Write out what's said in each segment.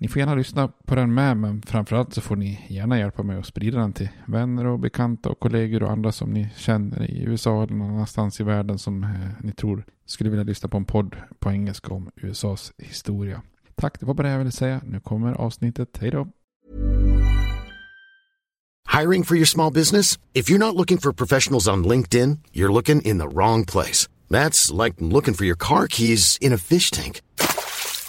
Ni får gärna lyssna på den med, men framförallt så får ni gärna hjälpa mig att sprida den till vänner och bekanta och kollegor och andra som ni känner i USA eller någon annanstans i världen som eh, ni tror skulle vilja lyssna på en podd på engelska om USAs historia. Tack, det var bara det jag ville säga. Nu kommer avsnittet. Hej då! Hiring for your small business? If you're not looking for professionals on LinkedIn, you're looking in the wrong place. That's like looking for your car keys in a fish tank.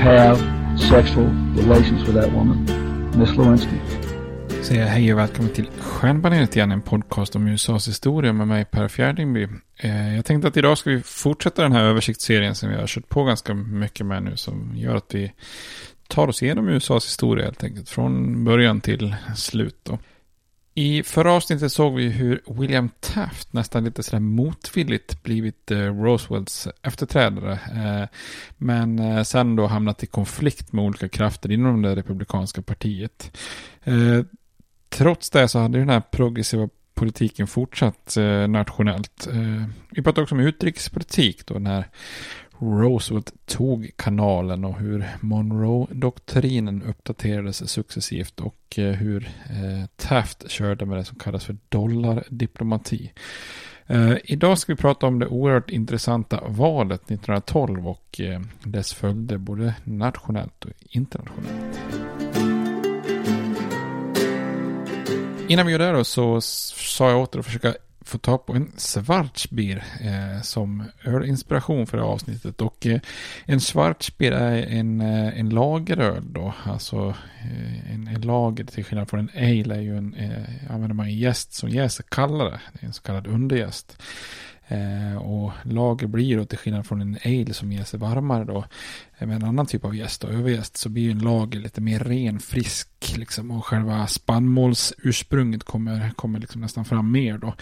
have sexual relations with that woman, Miss Lewinsky. Säger hej och välkommen till Stjärnbaneret igen, en podcast om USAs historia med mig Per Fjärdingby. Eh, jag tänkte att idag ska vi fortsätta den här översiktsserien som vi har kört på ganska mycket med nu som gör att vi tar oss igenom USAs historia helt enkelt från början till slut då. I förra avsnittet såg vi hur William Taft nästan lite sådär motvilligt blivit eh, Roswells Roosevelts efterträdare. Eh, men eh, sen då hamnat i konflikt med olika krafter inom det republikanska partiet. Trots det så hade den här progressiva politiken fortsatt nationellt. Vi pratade också om utrikespolitik då när Roosevelt tog kanalen och hur Monroe-doktrinen uppdaterades successivt och eh, hur eh, Taft körde med det som kallas för dollardiplomati. Eh, idag ska vi prata om det oerhört intressanta valet 1912 och eh, dess följder både nationellt och internationellt. Innan vi gör det då så sa jag åter att försöka få ta på en Schwarzbier eh, som ölinspiration för det här avsnittet. Och eh, en Schwarzbier är en, eh, en lageröl då. Alltså eh, en, en, lager till skillnad från en ale är ju en, eh, använder man en gäst som jäser kallare. Det är en så kallad undergäst. Eh, och lager blir då till skillnad från en ale som ger sig varmare då eh, med en annan typ av gäst och övergäst så blir ju en lager lite mer ren, frisk liksom och själva spannmålsursprunget kommer, kommer liksom nästan fram mer då.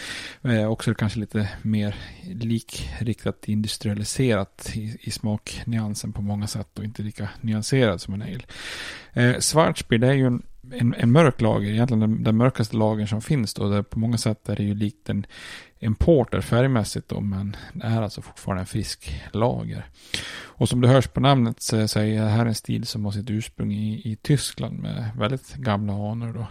Eh, också kanske lite mer likriktat industrialiserat i, i smaknyansen på många sätt och inte lika nyanserad som en ale. Eh, Schwarzbier det är ju en en, en mörk lager, egentligen den, den mörkaste lagern som finns då. Där på många sätt är det ju likt en, en porter färgmässigt då, men det är alltså fortfarande en frisk lager. Och som du hörs på namnet så, så är det här en stil som har sitt ursprung i, i Tyskland med väldigt gamla anor då.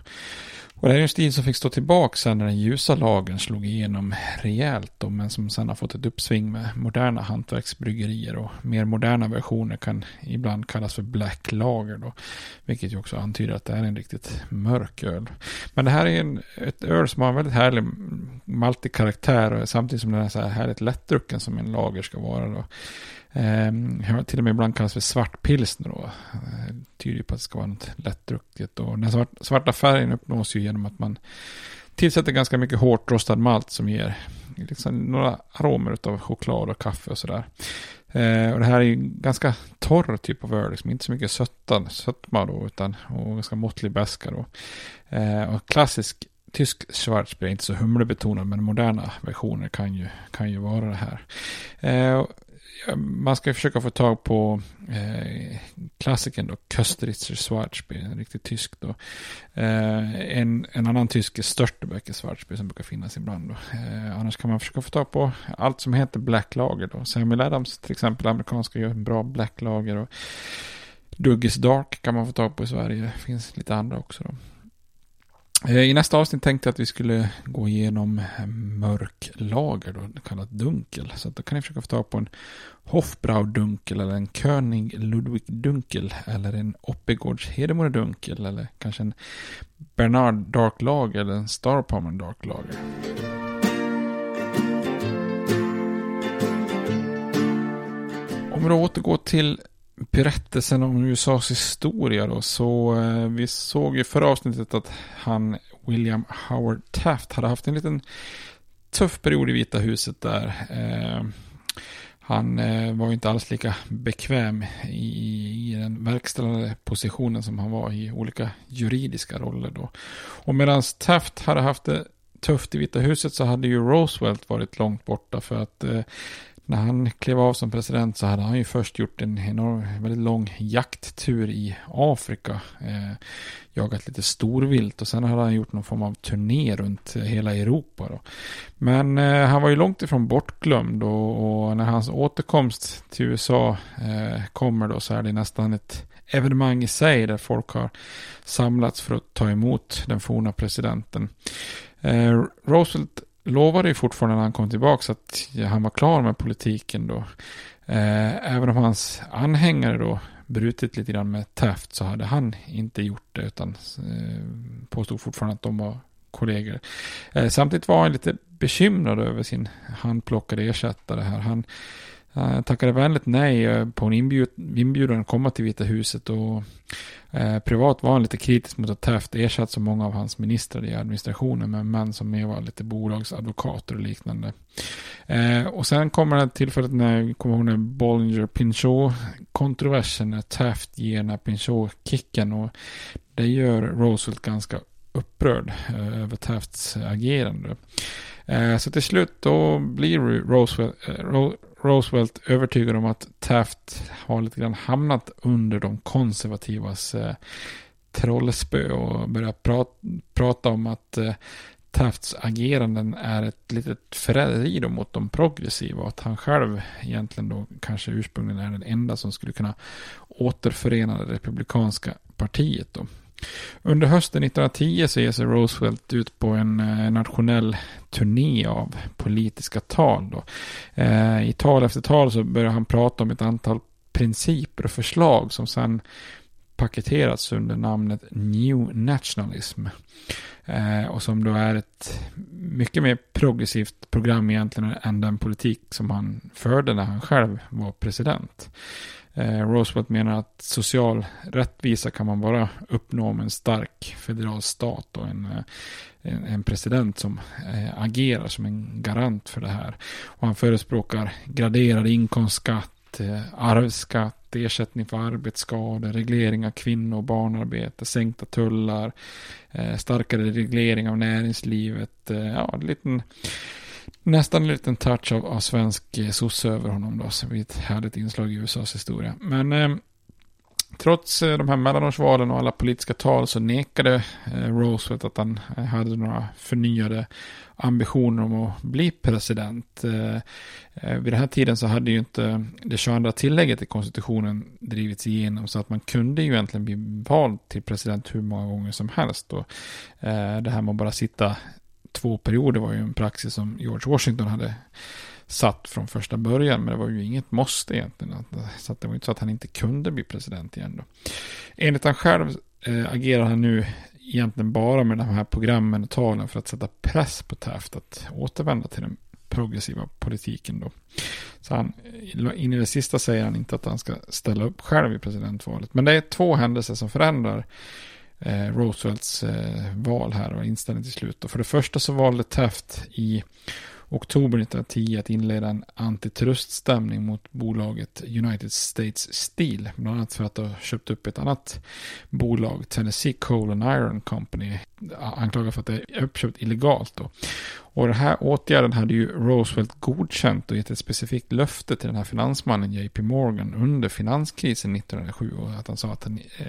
Och det är en stil som fick stå tillbaka sen när den ljusa lagen slog igenom rejält då, men som sen har fått ett uppsving med moderna hantverksbryggerier och mer moderna versioner kan ibland kallas för black lager då, vilket ju också antyder att det är en riktigt mörk öl. Men det här är en, ett öl som har en väldigt härlig maltig karaktär samtidigt som den är så här härligt lättdrucken som en lager ska vara då. Eh, till och med ibland kallas för svart pilsner då. Eh, tyder på att det ska vara något lättdrucket. Och den svart, svarta färgen uppnås ju genom att man tillsätter ganska mycket hårt rostad malt som ger liksom några aromer av choklad och kaffe och sådär. Eh, och det här är ju ganska torr typ av öl, liksom inte så mycket söttan, sötma då, utan och ganska måttlig bäska då. Eh, och klassisk tysk Schwarzbier är inte så humlebetonad, men moderna versioner kan ju, kan ju vara det här. Eh, man ska försöka få tag på eh, klassikern då, Kösteritzer Schwarzbier, riktigt tysk då. Eh, en, en annan tysk är Störtebeker Schwarzbier som brukar finnas ibland då. Eh, annars kan man försöka få tag på allt som heter Black Lager då. Samuel Adams till exempel, amerikanska, gör en bra Black Lager och Duggis Dark kan man få tag på i Sverige. Det finns lite andra också då. Eh, I nästa avsnitt tänkte jag att vi skulle gå igenom eh, mörk lager, då, kallat dunkel. Så då kan ni försöka få tag på en Hofbrau dunkel eller en König Ludwig dunkel eller en Oppegårds Hedemora dunkel eller kanske en Bernard Dark Lager eller en Star Palmer Dark Lager. Om vi då återgår till berättelsen om USAs historia då, så eh, vi såg i förra avsnittet att han, William Howard Taft, hade haft en liten tuff period i Vita huset där. Eh, han eh, var ju inte alls lika bekväm i, i den verkställande positionen som han var i olika juridiska roller då. Och medan Taft hade haft det tufft i Vita huset så hade ju Roosevelt varit långt borta för att eh, när han klev av som president så hade han ju först gjort en enorm, väldigt lång jakttur i Afrika. Eh, jagat lite storvilt och sen hade han gjort någon form av turné runt hela Europa. Då. Men eh, han var ju långt ifrån bortglömd och, och när hans återkomst till USA eh, kommer då så är det nästan ett evenemang i sig där folk har samlats för att ta emot den forna presidenten. Eh, Roosevelt lovade ju fortfarande när han kom tillbaka att han var klar med politiken då. Eh, även om hans anhängare då brutit lite grann med Taft så hade han inte gjort det utan eh, påstod fortfarande att de var kollegor. Eh, samtidigt var han lite bekymrad över sin handplockade ersättare här. Han Eh, tackade vänligt nej eh, på en inbjud, inbjudan att komma till Vita huset och eh, privat var han lite kritisk mot att Taft ersatt så många av hans ministrar i administrationen med män som mer var lite bolagsadvokater och liknande. Eh, och sen kommer det tillfället när, kommer ihåg när Bollinger Pinchot-kontroversen, när Taft ger den här Pinchot-kicken och det gör Roosevelt ganska upprörd eh, över Tafts agerande. Eh, så till slut då blir Roosevelt, eh, Roosevelt övertygad om att Taft har lite grann hamnat under de konservativas eh, trollspö och börjar prata, prata om att eh, Tafts ageranden är ett litet förräderi mot de progressiva och att han själv egentligen då kanske ursprungligen är den enda som skulle kunna återförena det republikanska partiet då. Under hösten 1910 så ger sig Roosevelt ut på en eh, nationell turné av politiska tal. Då. Eh, I tal efter tal så börjar han prata om ett antal principer och förslag som sen paketerats under namnet New Nationalism. Eh, och som då är ett mycket mer progressivt program egentligen än den politik som han förde när han själv var president. Eh, Roosevelt menar att social rättvisa kan man bara uppnå med en stark federal stat och en, eh, en, en president som eh, agerar som en garant för det här. Och han förespråkar graderad inkomstskatt, eh, arvsskatt, ersättning för arbetsskador, reglering av kvinno och barnarbete, sänkta tullar, eh, starkare reglering av näringslivet. Eh, ja, en liten nästan en liten touch av, av svensk eh, sosse över honom då, så är ett härligt inslag i USAs historia. Men eh, trots eh, de här mellanårsvalen och alla politiska tal så nekade eh, Roosevelt att han eh, hade några förnyade ambitioner om att bli president. Eh, eh vid den här tiden så hade ju inte det 22 tillägget i konstitutionen drivits igenom så att man kunde ju egentligen bli vald till president hur många gånger som helst. Och, eh, det här med att bara sitta två perioder var ju en praxis som George Washington hade satt från första början. Men det var ju inget måste egentligen. Så det var ju inte så att han inte kunde bli president igen då. Enligt han själv eh, agerar han nu egentligen bara med de här programmen och talen för att sätta press på Taft att återvända till den progressiva politiken då. Så han, in i det sista säger han inte att han ska ställa upp själv i presidentvalet. Men det är två händelser som förändrar Eh, Roosevelts eh, val här och inställning till slut. Och för det första så valde Taft i oktober 1910 att inleda en antitruststämning mot bolaget United States Steel. Bland annat för att ha köpt upp ett annat bolag, Tennessee Coal and Iron Company, anklagat för att det är uppköpt illegalt. Då. Och den här åtgärden hade ju Roosevelt godkänt och gett ett specifikt löfte till den här finansmannen JP Morgan under finanskrisen 1907. Och att han sa att han, eh,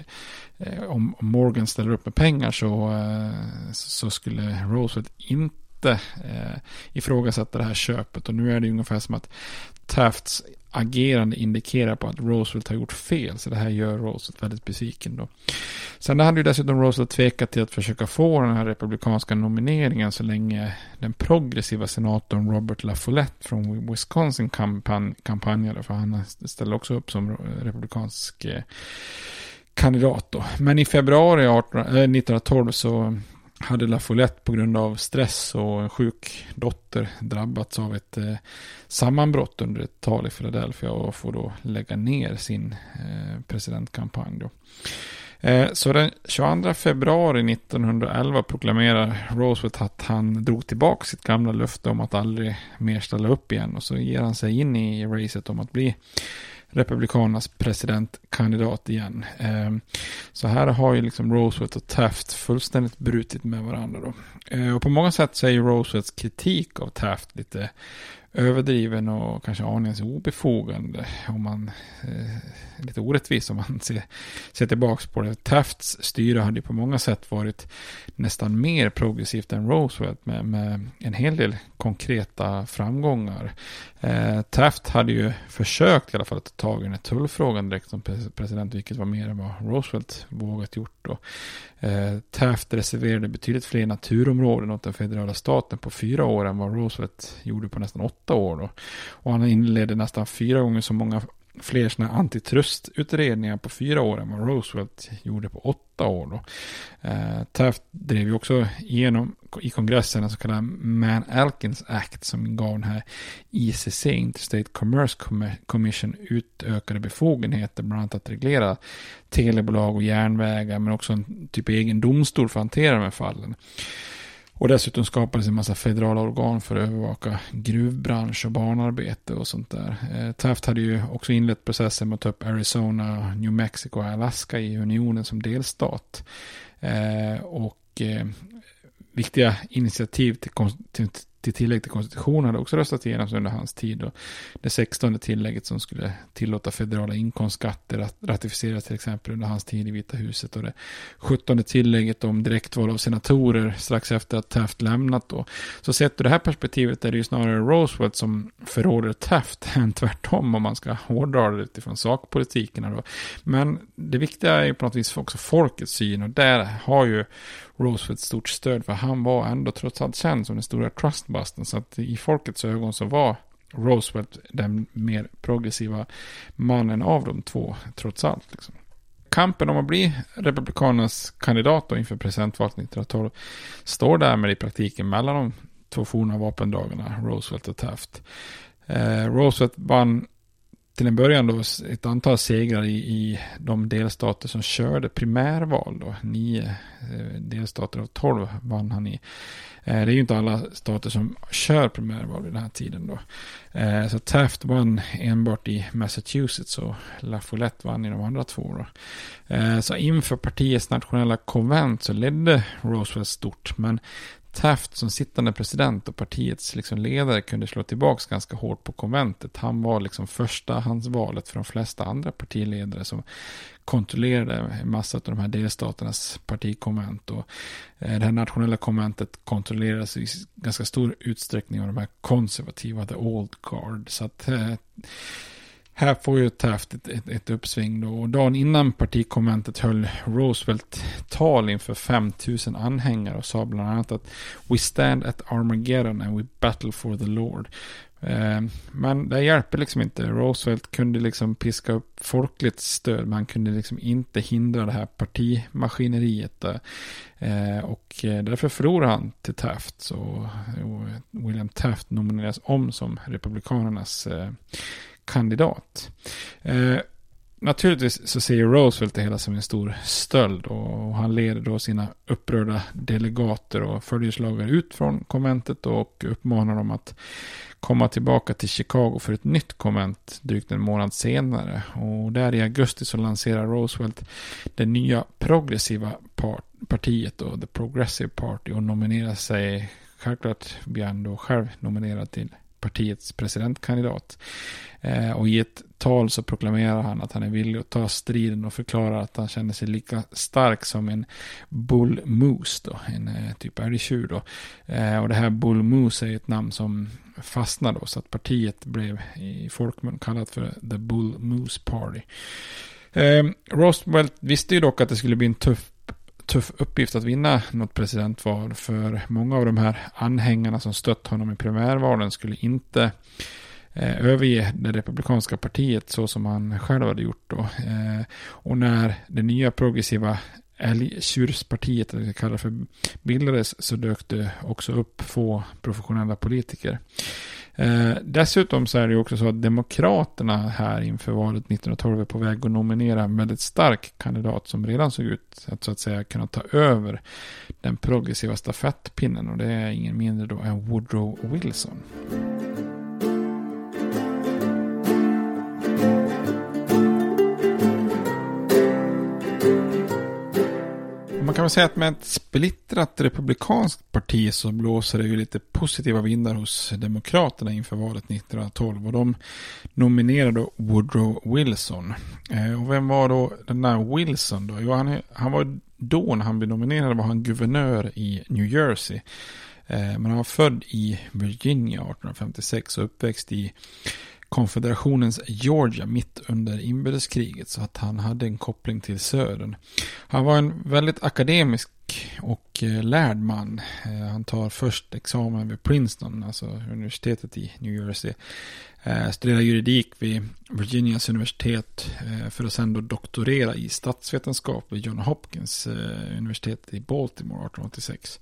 eh, om Morgan ställer upp med pengar så, eh, så skulle Roosevelt inte inte eh, ifrågasätta det här köpet. Och nu är det ungefär som att Tafts agerande indikerar på att Roosevelt har gjort fel. Så det här gör Roosevelt väldigt besviken då. Sen hade ju dessutom Roosevelt tvekat till att försöka få den här republikanska nomineringen så länge den progressiva senatorn Robert LaFollette från Wisconsin kampan kampanjade. För han ställde också upp som republikansk eh, kandidat då. Men i februari 18, äh, 1912 så hade LaFollette på grund av stress och en sjuk dotter drabbats av ett eh, sammanbrott under ett tal i Philadelphia och får då lägga ner sin eh, presidentkampanj. Då. Eh, så den 22 februari 1911 proklamerar Roosevelt att han drog tillbaka sitt gamla löfte om att aldrig mer ställa upp igen och så ger han sig in i racet om att bli Republikanernas presidentkandidat igen. Ehm, så här har ju liksom Roosevelt och Taft fullständigt brutit med varandra då. Ehm, och på många sätt så är ju Roosevelts kritik av Taft lite överdriven och kanske aningen obefogad. Om man, eh, lite orättvis om man ser, ser tillbaka på det. Tafts styre hade ju på många sätt varit nästan mer progressivt än Roosevelt med, med en hel del konkreta framgångar. Eh, Taft hade ju försökt i alla fall att ta tag i den här tullfrågan direkt som president, vilket var mer än vad Roosevelt vågat gjort. Då. Eh, Taft reserverade betydligt fler naturområden åt den federala staten på fyra år än vad Roosevelt gjorde på nästan åtta år. Då. Och han inledde nästan fyra gånger så många fler sådana antitrustutredningar på fyra år än vad Roosevelt gjorde på åtta år. Då. Eh, Taft drev ju också igenom i kongressen den så kallade Man Alkins Act som gav den här ICC, Interstate Commerce Commission, utökade befogenheter, bland annat att reglera telebolag och järnvägar, men också en typ egen domstol för att hantera de här fallen. Och dessutom skapades en massa federala organ för att övervaka gruvbransch och barnarbete och sånt där. Eh, Taft hade ju också inlett processen med att ta upp Arizona, New Mexico och Alaska i unionen som delstat. Eh, och eh, viktiga initiativ till, till, till tillägg till konstitutionen hade också röstat igenom under hans tid. Och det 16 tillägget som skulle tillåta federala inkomstskatter ratificeras till exempel under hans tid i Vita huset. Och det 17 tillägget om direktval av senatorer strax efter att Taft lämnat då. Så sett ur det här perspektivet är det ju snarare Roosevelt som förråder Taft än tvärtom om man ska hårdra det utifrån sakpolitiken. Då. Men det viktiga är ju på något vis också folkets syn och där har ju Roosevelt stort stöd för han var ändå trots allt känd som den stora trustbusten. Så att i folkets ögon så var Roosevelt den mer progressiva mannen av de två trots allt. Liksom. Kampen om att bli Republikanernas kandidat inför presidentvalet 1912 står därmed i praktiken mellan de två forna vapendragarna, Roosevelt och Taft. Eh, Roosevelt vann till en början då ett antal segrar i, i de delstater som körde primärval. Då. Nio eh, delstater av tolv vann han i. Eh, det är ju inte alla stater som kör primärval vid den här tiden då. Eh, så Taft vann enbart i Massachusetts och LaFollette vann i de andra två då. Så inför partiets nationella konvent så ledde Roosevelt stort. Men Taft som sittande president och partiets liksom ledare kunde slå tillbaka ganska hårt på konventet. Han var liksom första hans valet för de flesta andra partiledare som kontrollerade en massa av de här delstaternas partikonvent. Och eh, det här nationella konventet kontrollerades i ganska stor utsträckning av de här konservativa, the old guard. Så att eh, här får ju Taft ett, ett, ett uppsving då. Och dagen innan partikonventet höll Roosevelt tal inför 5000 anhängare och sa bland annat att We stand at Armageddon and we battle for the Lord. Eh, men det hjälper liksom inte. Roosevelt kunde liksom piska upp folkligt stöd, men han kunde liksom inte hindra det här partimaskineriet. Eh, och eh, därför förlorade han till Taft. Så eh, William Taft nomineras om som Republikanernas eh, kandidat. Eh, naturligtvis så ser Roosevelt det hela som en stor stöld och han leder då sina upprörda delegater och följeslagare ut från konventet och uppmanar dem att komma tillbaka till Chicago för ett nytt konvent drygt en månad senare. Och där i augusti så lanserar Roosevelt det nya progressiva partiet och The Progressive Party och nominerar sig självklart blir han då själv nominerad till partiets presidentkandidat. Eh, och i ett tal så proklamerar han att han är villig att ta striden och förklarar att han känner sig lika stark som en bull moose då, en eh, typ älgtjur då. Eh, och det här bull moose är ett namn som fastnar då, så att partiet blev i folkmun kallat för the bull moose party. Eh, Roosevelt visste ju dock att det skulle bli en tuff tuff uppgift att vinna något presidentval. För många av de här anhängarna som stött honom i primärvalen skulle inte eh, överge det republikanska partiet så som han själv hade gjort då. Eh, och när det nya progressiva älgtjurspartiet, eller kallar för, bildades så dök det också upp få professionella politiker. Eh, dessutom så är det ju också så att Demokraterna här inför valet 1912 är på väg att nominera en väldigt stark kandidat som redan såg ut att så att säga kunna ta över den progressiva stafettpinnen och det är ingen mindre då än Woodrow Wilson. Kan väl säga att med ett splittrat republikanskt parti så blåser det ju lite positiva vindar hos Demokraterna inför valet 1912. Och de nominerade Woodrow Wilson. Eh, och vem var då den där Wilson då? Jo, han, han var då när han blev nominerad var han guvernör i New Jersey. Eh, men han var född i Virginia 1856 och uppväxt i konfederationens Georgia mitt under inbördeskriget så att han hade en koppling till södern. Han var en väldigt akademisk och eh, lärd man. Eh, han tar först examen vid Princeton, alltså universitetet i New Jersey. Eh, Studerade juridik vid Virginias universitet eh, för att sen då doktorera i statsvetenskap vid John Hopkins eh, universitet i Baltimore 1886.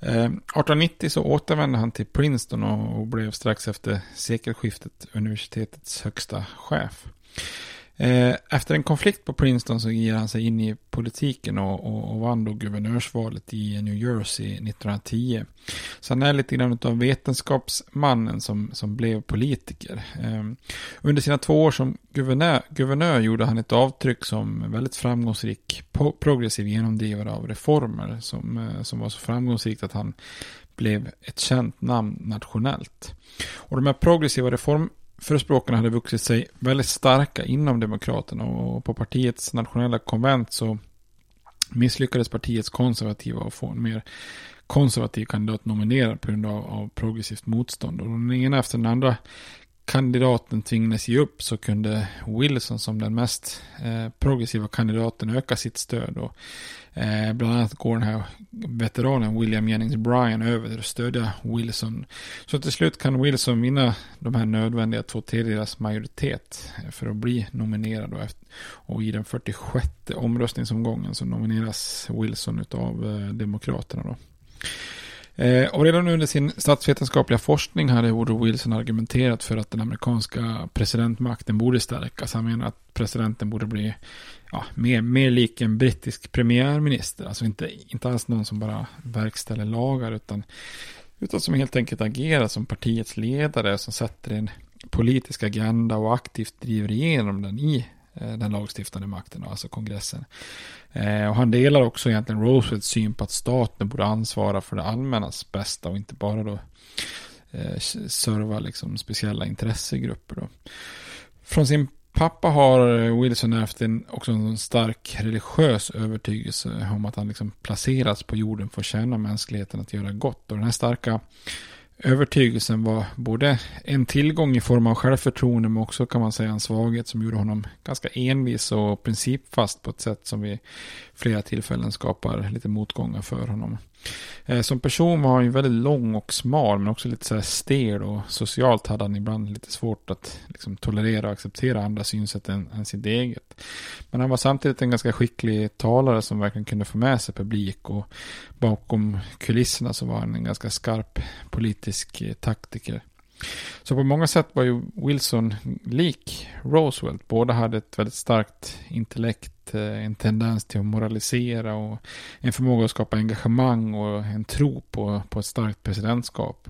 1890 så återvände han till Princeton och blev strax efter sekelskiftet universitetets högsta chef. Eh, efter en konflikt på Princeton så ger han sig in i politiken och, och, och vann då guvernörsvalet i New Jersey 1910. Så han är lite grann av vetenskapsmannen som, som blev politiker. Ehm, under sina två år som guvernör, guvernör gjorde han ett avtryck som väldigt framgångsrik progressiv genomdrivare av reformer som, eh, som var så framgångsrikt att han blev ett känt namn nationellt. Och de här progressiva reform förespråkarna hade vuxit sig väldigt starka inom Demokraterna och på partiets nationella konvent så misslyckades partiets konservativa att få en mer konservativ kandidat nominerad på grund av, av progressivt motstånd. Och den ena efter den andra kandidaten tvingades ge upp så kunde Wilson som den mest eh, progressiva kandidaten öka sitt stöd. Och, eh, bland annat går den här veteranen William Jennings Bryan över till att stödja Wilson. Så till slut kan Wilson vinna de här nödvändiga två tredjedels majoritet eh, för att bli nominerad. Och, efter, och i den 46 omröstningsomgången så nomineras Wilson av eh, Demokraterna. Då. Eh, och redan under sin statsvetenskapliga forskning hade Woodrow Wilson argumenterat för att den amerikanska presidentmakten borde stärkas. Han menar att presidenten borde bli ja, mer, mer lik en brittisk premiärminister. Alltså inte, inte alls någon som bara verkställer lagar utan, utan som helt enkelt agerar som partiets ledare som sätter en politisk agenda och aktivt driver igenom den i Eh, den lagstiftande makten, alltså kongressen. Eh, och han delar också egentligen Roosevelts syn på att staten borde ansvara för det allmännas bästa och inte bara då eh, serva liksom speciella intressegrupper. Då. Från sin pappa har Wilson ärvt en, också en stark religiös övertygelse om att han liksom placerats på jorden för att tjäna mänskligheten att göra gott. Och den här starka övertygelsen var både en tillgång i form av självförtroende men också kan man säga en svaghet som gjorde honom ganska envis och principfast på ett sätt som vid flera tillfällen skapar lite motgångar för honom. Eh, som person var han ju väldigt lång och smal men också lite så här stel och socialt hade han ibland lite svårt att liksom tolerera och acceptera andra synsätt än, än sitt eget. Men han var samtidigt en ganska skicklig talare som verkligen kunde få med sig publik och bakom kulisserna så var han en ganska skarp politisk eh, taktiker. Så på många sätt var ju Wilson lik Roosevelt. Båda hade ett väldigt starkt intellekt, eh, en tendens till att moralisera och en förmåga att skapa engagemang och en tro på, på ett starkt presidentskap.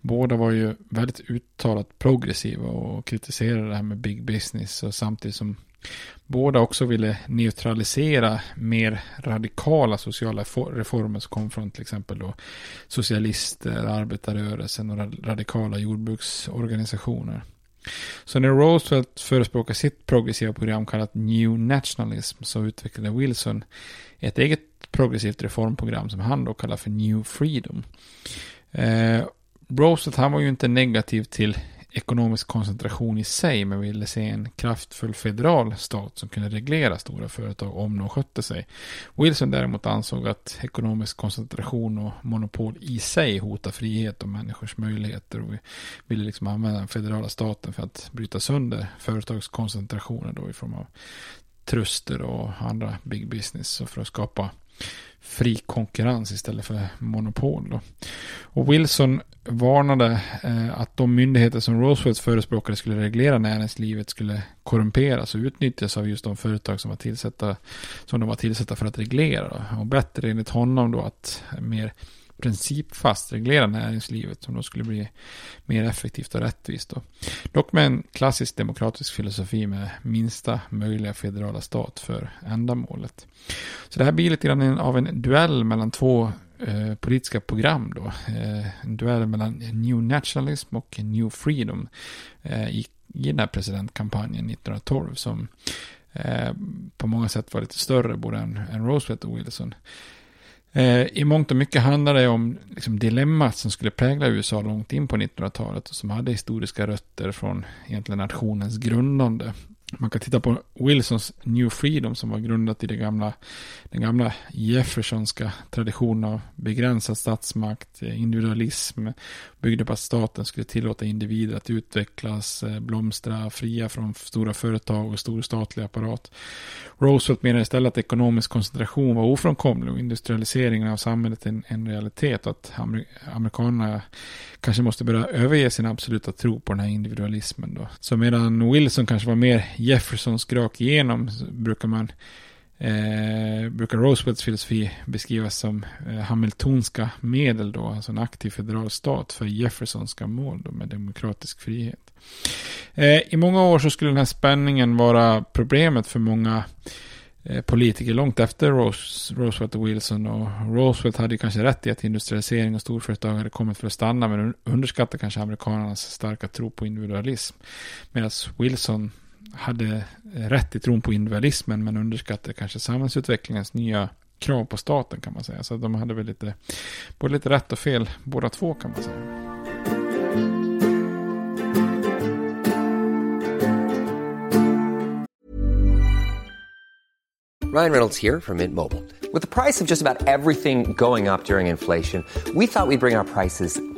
Båda var ju väldigt uttalat progressiva och kritiserade det här med big business och samtidigt som Båda också ville neutralisera mer radikala sociala reformer som kom från till exempel då socialister, arbetarrörelsen och radikala jordbruksorganisationer. Så när Roosevelt förespråkade sitt progressiva program kallat New Nationalism så utvecklade Wilson ett eget progressivt reformprogram som han då kallar för New Freedom. Eh, Roosevelt han var ju inte negativ till ekonomisk koncentration i sig, men ville se en kraftfull federal stat som kunde reglera stora företag om de skötte sig. Wilson däremot ansåg att ekonomisk koncentration och monopol i sig hotar frihet och människors möjligheter och ville liksom använda den federala staten för att bryta sönder företagskoncentrationer då i form av truster och andra big business och för att skapa fri konkurrens istället för monopol. Då. Och Wilson varnade eh, att de myndigheter som Roosevelt förespråkade skulle reglera näringslivet skulle korrumperas och utnyttjas av just de företag som var tillsatta, som de var tillsatta för att reglera. Då. Och bättre enligt honom då att mer principfast reglera näringslivet som då skulle bli mer effektivt och rättvist. Då. Dock med en klassisk demokratisk filosofi med minsta möjliga federala stat för ändamålet. Så det här blir lite grann av en duell mellan två eh, politiska program då. Eh, en duell mellan New Nationalism och New Freedom eh, i, i den här presidentkampanjen 1912 som eh, på många sätt var lite större både än, än Roosevelt och Wilson. Eh, I mångt och mycket handlade det om liksom, dilemmat som skulle prägla USA långt in på 1900-talet och som hade historiska rötter från egentligen nationens grundande. Man kan titta på Wilsons New Freedom som var grundat i det gamla, den gamla Jeffersonska traditionen av begränsad statsmakt, eh, individualism, byggde på att staten skulle tillåta individer att utvecklas, eh, blomstra, fria från stora företag och stor statlig apparat. Roosevelt menar istället att ekonomisk koncentration var ofrånkomlig och industrialiseringen av samhället en, en realitet och att amerikanerna kanske måste börja överge sin absoluta tro på den här individualismen då. Så medan Wilson kanske var mer Jeffersons skrak igenom brukar man eh, brukar Roosevelts filosofi beskrivas som eh, hamiltonska medel då, alltså en aktiv federal stat för Jeffersonska mål då med demokratisk frihet. Eh, I många år så skulle den här spänningen vara problemet för många eh, politiker långt efter Rose, Roosevelt och Wilson. Och Roosevelt hade kanske rätt i att industrialisering och storföretag hade kommit för att stanna. Men underskattade kanske amerikanernas starka tro på individualism. Medan Wilson hade eh, rätt i tron på individualismen. Men underskattade kanske samhällsutvecklingens nya krav på staten kan man säga. Så de hade väl lite, både lite rätt och fel båda två kan man säga. Ryan Reynolds här från Mint Mobile. With the price of just about everything going up during inflation, we thought skulle bring our prices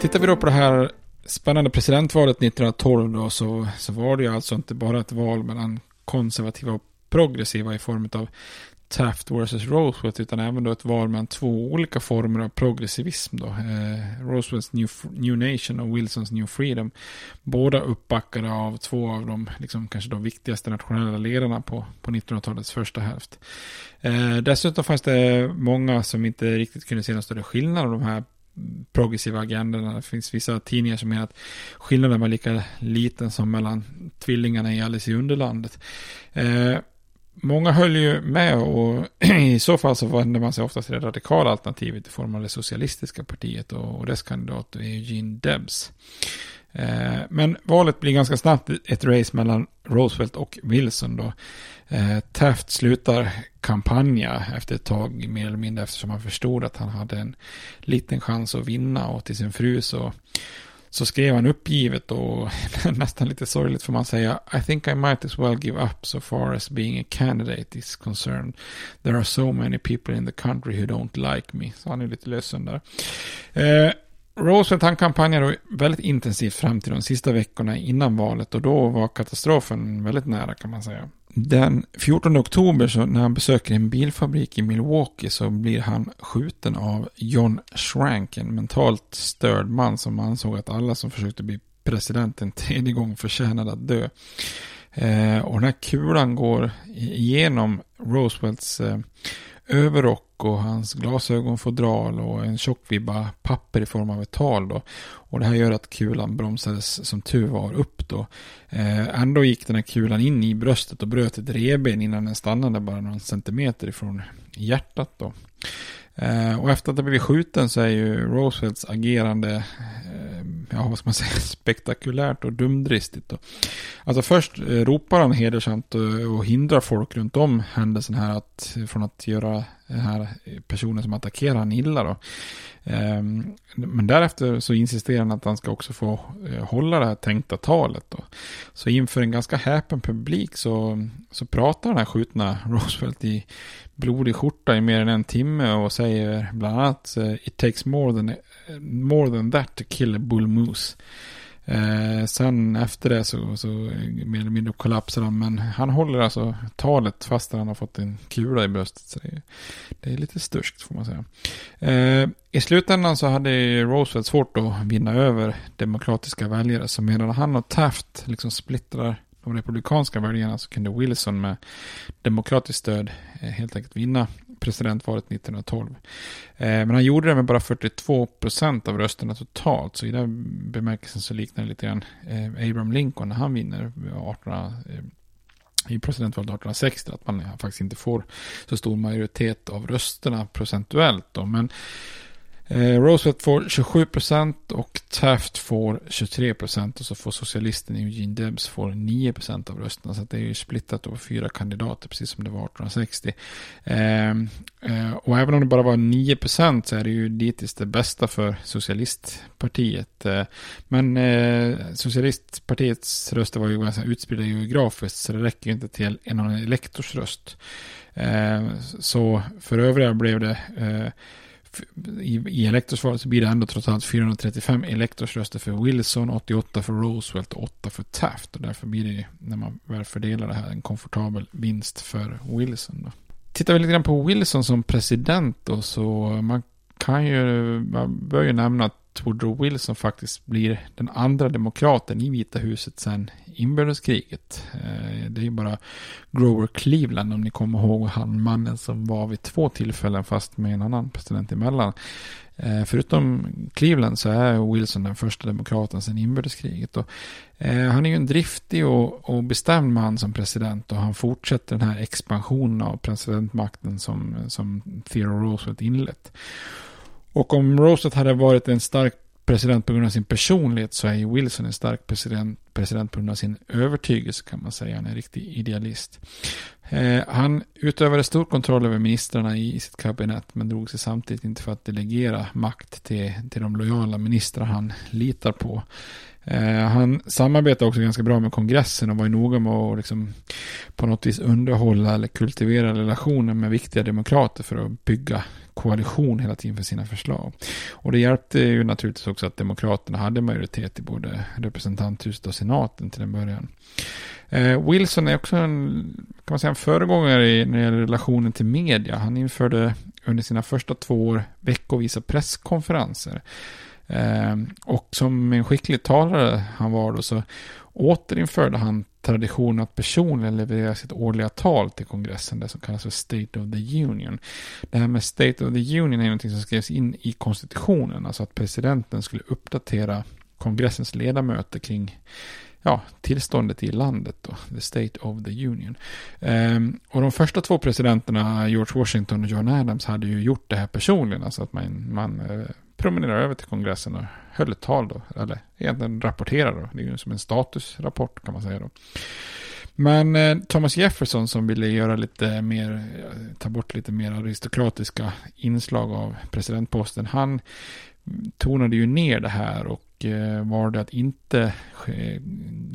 Tittar vi då på det här spännande presidentvalet 1912 då så, så var det ju alltså inte bara ett val mellan konservativa och progressiva i form av Taft versus Roosevelt utan även då ett val mellan två olika former av progressivism då. Eh, Roosevelts New, New Nation och Wilsons New Freedom. Båda uppbackade av två av de liksom, kanske de viktigaste nationella ledarna på, på 1900-talets första hälft. Eh, dessutom fanns det många som inte riktigt kunde se någon större skillnad av de här progressiva agendorna. Det finns vissa tidningar som menar att skillnaden var lika liten som mellan tvillingarna i Alice i Underlandet. Eh, många höll ju med och i så fall så vände man sig oftast till det radikala alternativet i form av det socialistiska partiet och, och dess kandidat är Eugene Debs. Eh, men valet blir ganska snabbt ett race mellan Roosevelt och Wilson då. Eh, Taft slutar kampanja efter ett tag mer eller mindre eftersom han förstod att han hade en liten chans att vinna och till sin fru så, så skrev han uppgivet och nästan lite sorgligt får man säga I think I might as well give up so far as being a candidate is concerned. There are so many people in the country who don't like me. Så han är lite ledsen där. Eh, Roosevelt han kampanjade väldigt intensivt fram till de sista veckorna innan valet och då var katastrofen väldigt nära kan man säga. Den 14 oktober så när han besöker en bilfabrik i Milwaukee så blir han skjuten av John Schrank, en mentalt störd man som ansåg att alla som försökte bli president en tredje gång förtjänade att dö. Eh, och den här kulan går igenom Roosevelts eh, överrock och hans glasögonfodral och en tjockvibba papper i form av ett tal då. Och det här gör att kulan bromsades som tur var upp då. Eh, ändå gick den här kulan in i bröstet och bröt ett reben innan den stannade bara någon centimeter ifrån hjärtat då. Eh, och efter att ha blivit skjuten så är ju Roosevelts agerande, eh, ja vad ska man säga, spektakulärt och dumdristigt. Då. Alltså först eh, ropar han hedersamt eh, och, hindrar folk runt om händelsen här att, eh, från att göra den här personen som attackerar han illa då. Ehm, men därefter så insisterar han att han ska också få hålla det här tänkta talet då. Så inför en ganska häpen publik så, så pratar den här skjutna Roosevelt i blodig skjorta i mer än en timme och säger bland annat It takes more than, more than that to kill a bull moose. Eh, sen efter det så, så mer eller mindre kollapsar han. Men han håller alltså talet fast han har fått en kula i bröstet. Så det, är, det är lite sturskt får man säga. Eh, I slutändan så hade Roosevelt svårt att vinna över demokratiska väljare. Så medan han och Taft liksom splittrar de republikanska väljarna så kunde Wilson med demokratiskt stöd eh, helt enkelt vinna presidentvalet 1912. Eh, men han gjorde det med bara 42 procent av rösterna totalt. Så i den bemärkelsen så liknar det lite grann eh, Abraham Lincoln när han vinner eh, 18, eh, i presidentvalet 1860. Att man faktiskt inte får så stor majoritet av rösterna procentuellt. Då. Men Eh, Roosevelt får 27 procent och Taft får 23 procent och så får socialisten Eugene Debs får 9 procent av rösterna. Så det är ju splittat på fyra kandidater precis som det var 1860. Eh, eh, och även om det bara var 9 procent så är det ju dittills det bästa för socialistpartiet. Eh, men eh, socialistpartiets röster var ju ganska utspridda geografiskt så det räcker ju inte till en och röst. elektorsröst. Eh, så för övriga blev det eh, i, i elektorsvalet så blir det ändå trots allt 435 elektorsröster för Wilson, 88 för Roosevelt och 8 för Taft. Och därför blir det, när man väl fördelar det här, en komfortabel vinst för Wilson. Då. Tittar vi lite grann på Wilson som president då, så man kan ju, man bör ju nämna att Woodrow Wilson faktiskt blir den andra demokraten i Vita huset sedan inbördeskriget. Eh, det är ju bara Grover Cleveland om ni kommer ihåg han mannen som var vid två tillfällen fast med en annan president emellan. Eh, förutom Cleveland så är Wilson den första demokraten sedan inbördeskriget. Och, eh, han är ju en driftig och, och bestämd man som president och han fortsätter den här expansionen av presidentmakten som, som Theodore Roosevelt inlett. Och om Roosevelt hade varit en stark president på grund av sin personlighet så är ju Wilson en stark president, president på grund av sin övertygelse kan man säga. Han är en riktig idealist. Eh, han utövade stor kontroll över ministrarna i sitt kabinett men drog sig samtidigt inte för att delegera makt till, till de lojala ministrar han litar på. Eh, han samarbetade också ganska bra med kongressen och var ju noga med att liksom på något vis underhålla eller kultivera relationer med viktiga demokrater för att bygga koalition hela tiden för sina förslag. Och det hjälpte ju naturligtvis också att demokraterna hade majoritet i både representanthuset och senaten till en början. Eh, Wilson är också en, kan man säga, en föregångare i, när det gäller relationen till media. Han införde under sina första två år veckovisa presskonferenser. Eh, och som en skicklig talare han var då så återinförde han traditionen att personligen leverera sitt årliga tal till kongressen, det som kallas för State of the Union. Det här med State of the Union är någonting som skrevs in i konstitutionen, alltså att presidenten skulle uppdatera kongressens ledamöter kring ja, tillståndet i landet då, the state of the union. Ehm, och de första två presidenterna, George Washington och John Adams, hade ju gjort det här personligen, alltså att man, man eh, promenerade över till kongressen och höll ett tal då, eller egentligen rapporterade. då, det är ju som en statusrapport kan man säga då. Men eh, Thomas Jefferson som ville göra lite mer, eh, ta bort lite mer aristokratiska inslag av presidentposten, han tonade ju ner det här och eh, valde att inte eh,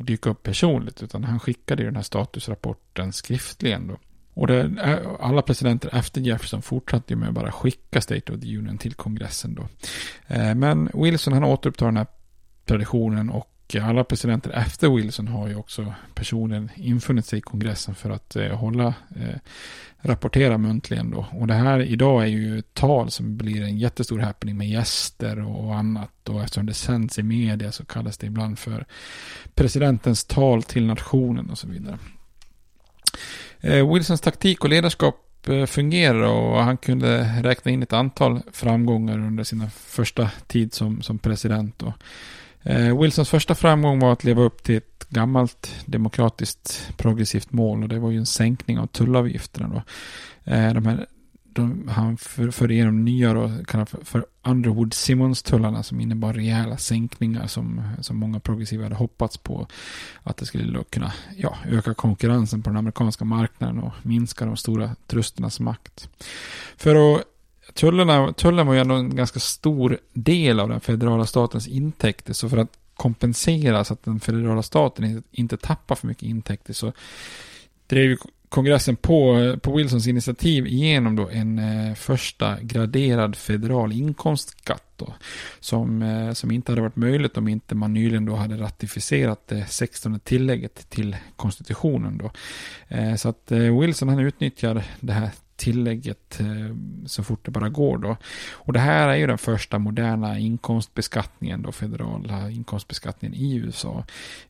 dyka upp personligt, utan han skickade ju den här statusrapporten skriftligen då. Och det, alla presidenter efter Jefferson fortsatte ju med att bara skicka State of the Union till kongressen då. Eh, men Wilson han återupptar den här traditionen och alla presidenter efter Wilson har ju också personligen infunnit sig i kongressen för att eh, hålla, eh, rapportera muntligen då. Och det här idag är ju ett tal som blir en jättestor happening med gäster och annat. Och eftersom det sänds i media så kallas det ibland för presidentens tal till nationen och så vidare. Eh, Wilsons taktik och ledarskap fungerade fungerar och han kunde räkna in ett antal framgångar under sina första tid som, som president. Och, eh, Wilsons första framgång var att leva upp till ett gammalt demokratiskt progressivt mål och det var ju en sänkning av tullavgifterna. Då. Eh, de här de, han för, för igenom nya då, för, för Underwood Simmons-tullarna som innebar rejäla sänkningar som, som många progressiva hade hoppats på. Att det skulle då kunna ja, öka konkurrensen på den amerikanska marknaden och minska de stora trusternas makt. För att Tullarna, tullen var ju ändå en ganska stor del av den federala statens intäkter. Så för att kompensera så att den federala staten inte tappar för mycket intäkter så drev kongressen på, på Wilsons initiativ igenom då en eh, första graderad federal inkomstskatt då, som, eh, som inte hade varit möjligt om inte man nyligen då hade ratificerat det 16 tillägget till konstitutionen då. Eh, så att eh, Wilson han utnyttjar det här tillägget eh, så fort det bara går då. Och det här är ju den första moderna inkomstbeskattningen då, federala inkomstbeskattningen i USA.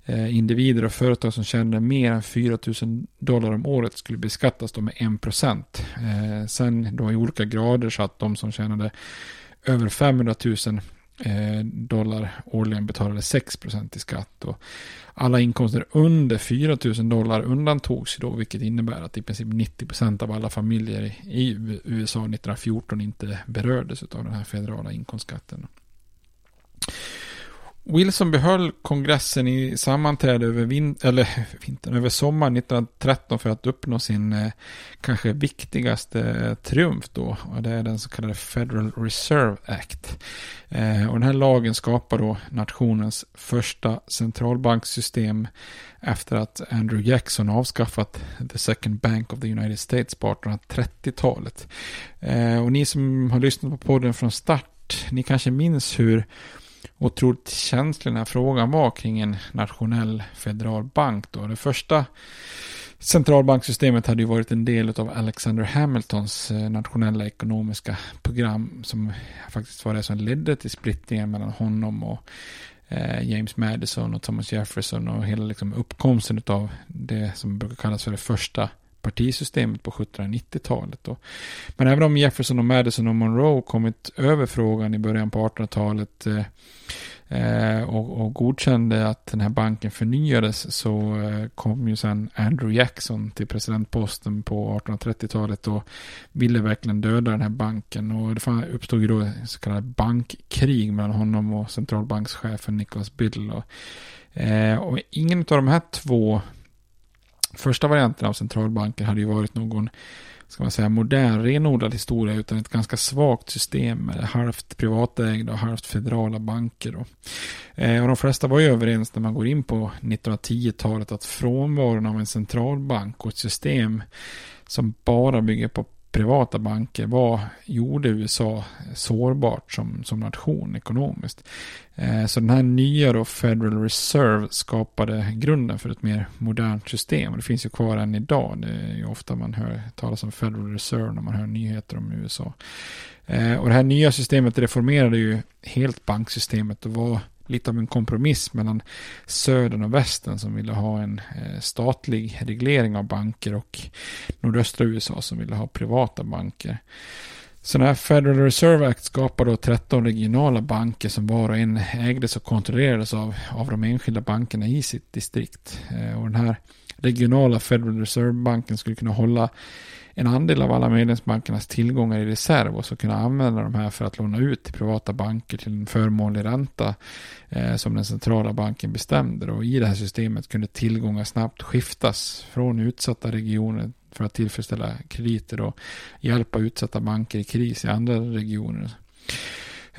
Eh, individer och företag som tjänar mer än 4 000 dollar om året skulle beskattas då med 1 procent. Eh, sen då i olika grader så att de som tjänade över 500 000 Eh, dollar årligen betalade 6 procent i skatt. Och alla inkomster under 4 000 dollar undantogs då, vilket innebär att i princip 90 procent av alla familjer i USA 1914 inte berördes av den här federala inkomstskatten. Wilson behöll kongressen i sammanträde över, vin eller, vintern, över sommaren 1913 för att uppnå sin eh, kanske viktigaste eh, triumf då. Och det är den så kallade Federal Reserve Act. Eh, och den här lagen skapar då nationens första centralbanksystem efter att Andrew Jackson avskaffat The Second Bank of the United States på 1830-talet. Eh, och ni som har lyssnat på podden från start, ni kanske minns hur otroligt känslig den här frågan var kring en nationell federal bank. Då. Det första centralbanksystemet hade ju varit en del av Alexander Hamiltons eh, nationella ekonomiska program som faktiskt var det som ledde till splittringen mellan honom och eh, James Madison och Thomas Jefferson och hela liksom uppkomsten av det som brukar kallas för det första partisystemet på 1790-talet. Men även om Jefferson och Madison och Monroe kommit över frågan i början på 1800-talet eh, eh, och, och, godkände att den här banken förnyades så eh, kom ju sen Andrew Jackson till presidentposten på 1830-talet och ville verkligen döda den här banken. Och det uppstod ju då så kallade bankkrig mellan honom och centralbankschefen Nicholas Biddle. Och, eh, och ingen av de här två första varianten av centralbanker hade ju varit någon ska man säga, modern renodlad historia utan ett ganska svagt system med halvt privatägda och halvt federala banker. Då. Eh, och de flesta var ju överens när man går in på 1910-talet att frånvaron av en centralbank och ett system som bara bygger på privata banker vad gjorde USA sårbart som, som nation ekonomiskt. Eh, så den här nya då Federal Reserve skapade grunden för ett mer modernt system. Och det finns ju kvar än idag. Det är ju ofta man hör talas om Federal Reserve när man hör nyheter om USA. Eh, och det här nya systemet reformerade ju helt banksystemet och var lite av en kompromiss mellan södern och västern som ville ha en eh, statlig reglering av banker och nordöstra USA som ville ha privata banker. Så den här Federal Reserve Act skapade då 13 regionala banker som var och en ägdes och kontrollerades av, av de enskilda bankerna i sitt distrikt. Eh, och den här regionala Federal Reserve-banken skulle kunna hålla en andel av alla medlemsbankernas tillgångar i reserv och så kunna använda de här för att låna ut till privata banker till en förmånlig ränta eh, som den centrala banken bestämde. Och i det här systemet kunde tillgångar snabbt skiftas från utsatta regioner för att tillfredsställa krediter och hjälpa utsatta banker i kris i andra regioner.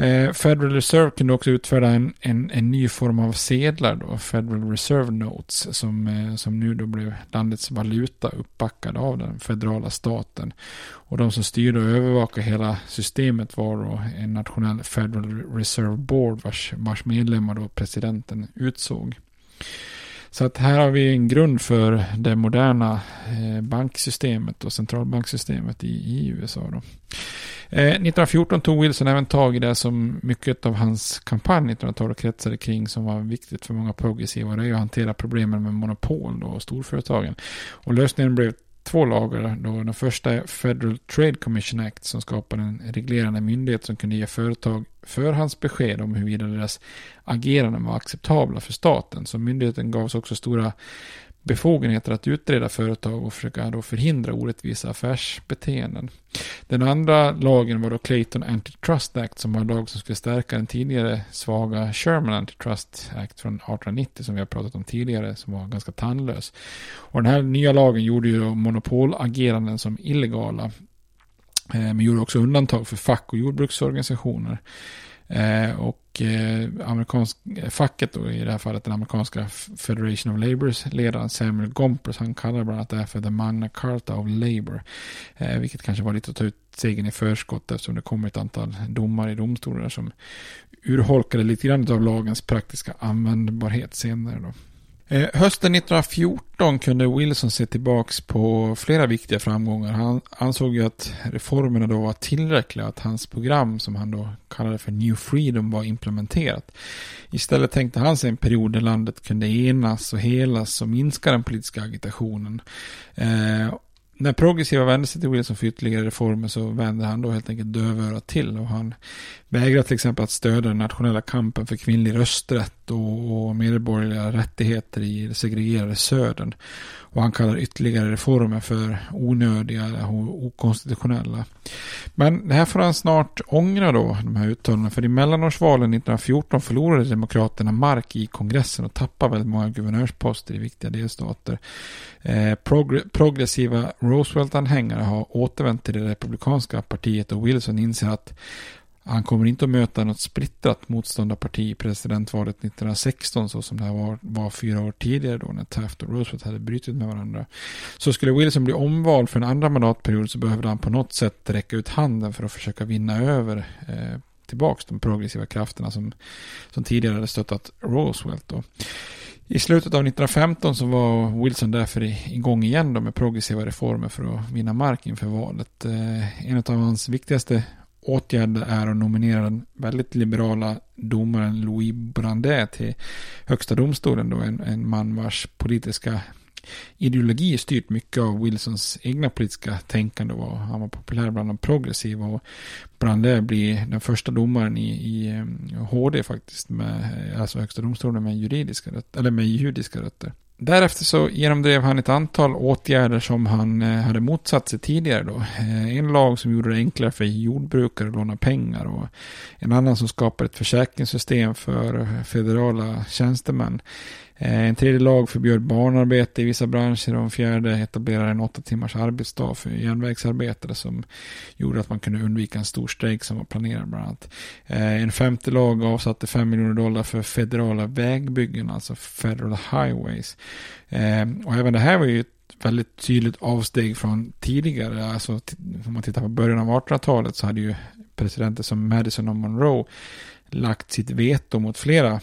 Eh, Federal Reserve kunde också utfärda en, en, en, ny form av sedlar då, Federal Reserve Notes, som, eh, som nu då blev landets valuta uppbackad av den federala staten. Och de som styrde och övervakade hela systemet var då en nationell Federal Reserve Board vars, vars medlemmar då presidenten utsåg. Så att här har vi en grund för det moderna eh, banksystemet och centralbanksystemet i, i USA. Då. Eh, 1914 tog Wilson även tag i det som mycket av hans kampanj 1912 kretsade kring som var viktigt för många progressiva. Det är att hantera problemen med monopol och storföretagen. Och lösningen blev två lagar. Då den första är Federal Trade Commission Act som skapade en reglerande myndighet som kunde ge företag förhandsbesked om huruvida deras ageranden var acceptabla för staten. Så myndigheten gavs också stora befogenheter att utreda företag och försöka då förhindra orättvisa affärsbeteenden. Den andra lagen var då Clayton Antitrust Act som var en lag som skulle stärka den tidigare svaga Sherman Antitrust Act från 1890 som vi har pratat om tidigare som var ganska tandlös. Och den här nya lagen gjorde ju monopolageranden som illegala eh, men gjorde också undantag för fack och jordbruksorganisationer. Eh, och och eh, amerikansk, facket då, i det här fallet den amerikanska Federation of Labours ledaren Samuel Gompers, han kallar bland annat det här för The Magna Carta of Labour. Eh, vilket kanske var lite att ta ut segern i förskott eftersom det kom ett antal domar i domstolar som urholkade lite grann av lagens praktiska användbarhet senare då. Eh, hösten 1914 kunde Wilson se tillbaks på flera viktiga framgångar. Han ansåg ju att reformerna då var tillräckliga, att hans program som han då kallade för New Freedom var implementerat. Istället tänkte han sig en period där landet kunde enas och helas och minska den politiska agitationen. Eh, när progressiva vände sig till Wilson för ytterligare reformer så vände han då helt enkelt dövörat till och han vägrade till exempel att stödja den nationella kampen för kvinnlig rösträtt och, och medborgerliga rättigheter i det segregerade södern. Och han kallar ytterligare reformer för onödiga och okonstitutionella. Men det här får han snart ångra då, de här uttalandena. För i mellanårsvalen 1914 förlorade Demokraterna mark i kongressen och tappade väldigt många guvernörsposter i viktiga delstater. Eh, progressiva Roosevelt-anhängare har återvänt till det republikanska partiet och Wilson inser att han kommer inte att möta något splittrat motståndarparti i presidentvalet 1916 så som det var, var fyra år tidigare då när Taft och Roosevelt hade brutit med varandra. Så skulle Wilson bli omvald för en andra mandatperiod så behövde han på något sätt räcka ut handen för att försöka vinna över eh, tillbaka de progressiva krafterna som, som tidigare hade stöttat Roosevelt. Då. I slutet av 1915 så var Wilson därför igång igen då med progressiva reformer för att vinna mark inför valet. Eh, en av hans viktigaste åtgärder är att nominera den väldigt liberala domaren Louis Brandet till högsta domstolen då, en, en man vars politiska ideologi styrt mycket av Wilsons egna politiska tänkande. Och han var populär bland de progressiva och Brandet blir den första domaren i, i eh, HD faktiskt, med, eh, alltså högsta domstolen med juridiska rötter, eller med judiska rötter. Därefter så genomdrev han ett antal åtgärder som han eh, hade motsatt sig tidigare då. Eh, en lag som gjorde det enklare för jordbrukare att låna pengar och en annan som skapade ett försäkringssystem för eh, federala tjänstemän. Eh, en tredje lag förbjöd barnarbete i vissa branscher och en fjärde etablerade en åtta timmars arbetsdag för järnvägsarbetare som gjorde att man kunde undvika en stor strejk som var planerad bland annat. Eh, en femte lag avsatte 5 miljoner dollar för federala vägbyggen, alltså federal highways. Eh, och även det här var ju ett väldigt tydligt avsteg från tidigare, alltså om man tittar på början av 1800-talet så hade ju presidenter som Madison och Monroe lagt sitt veto mot flera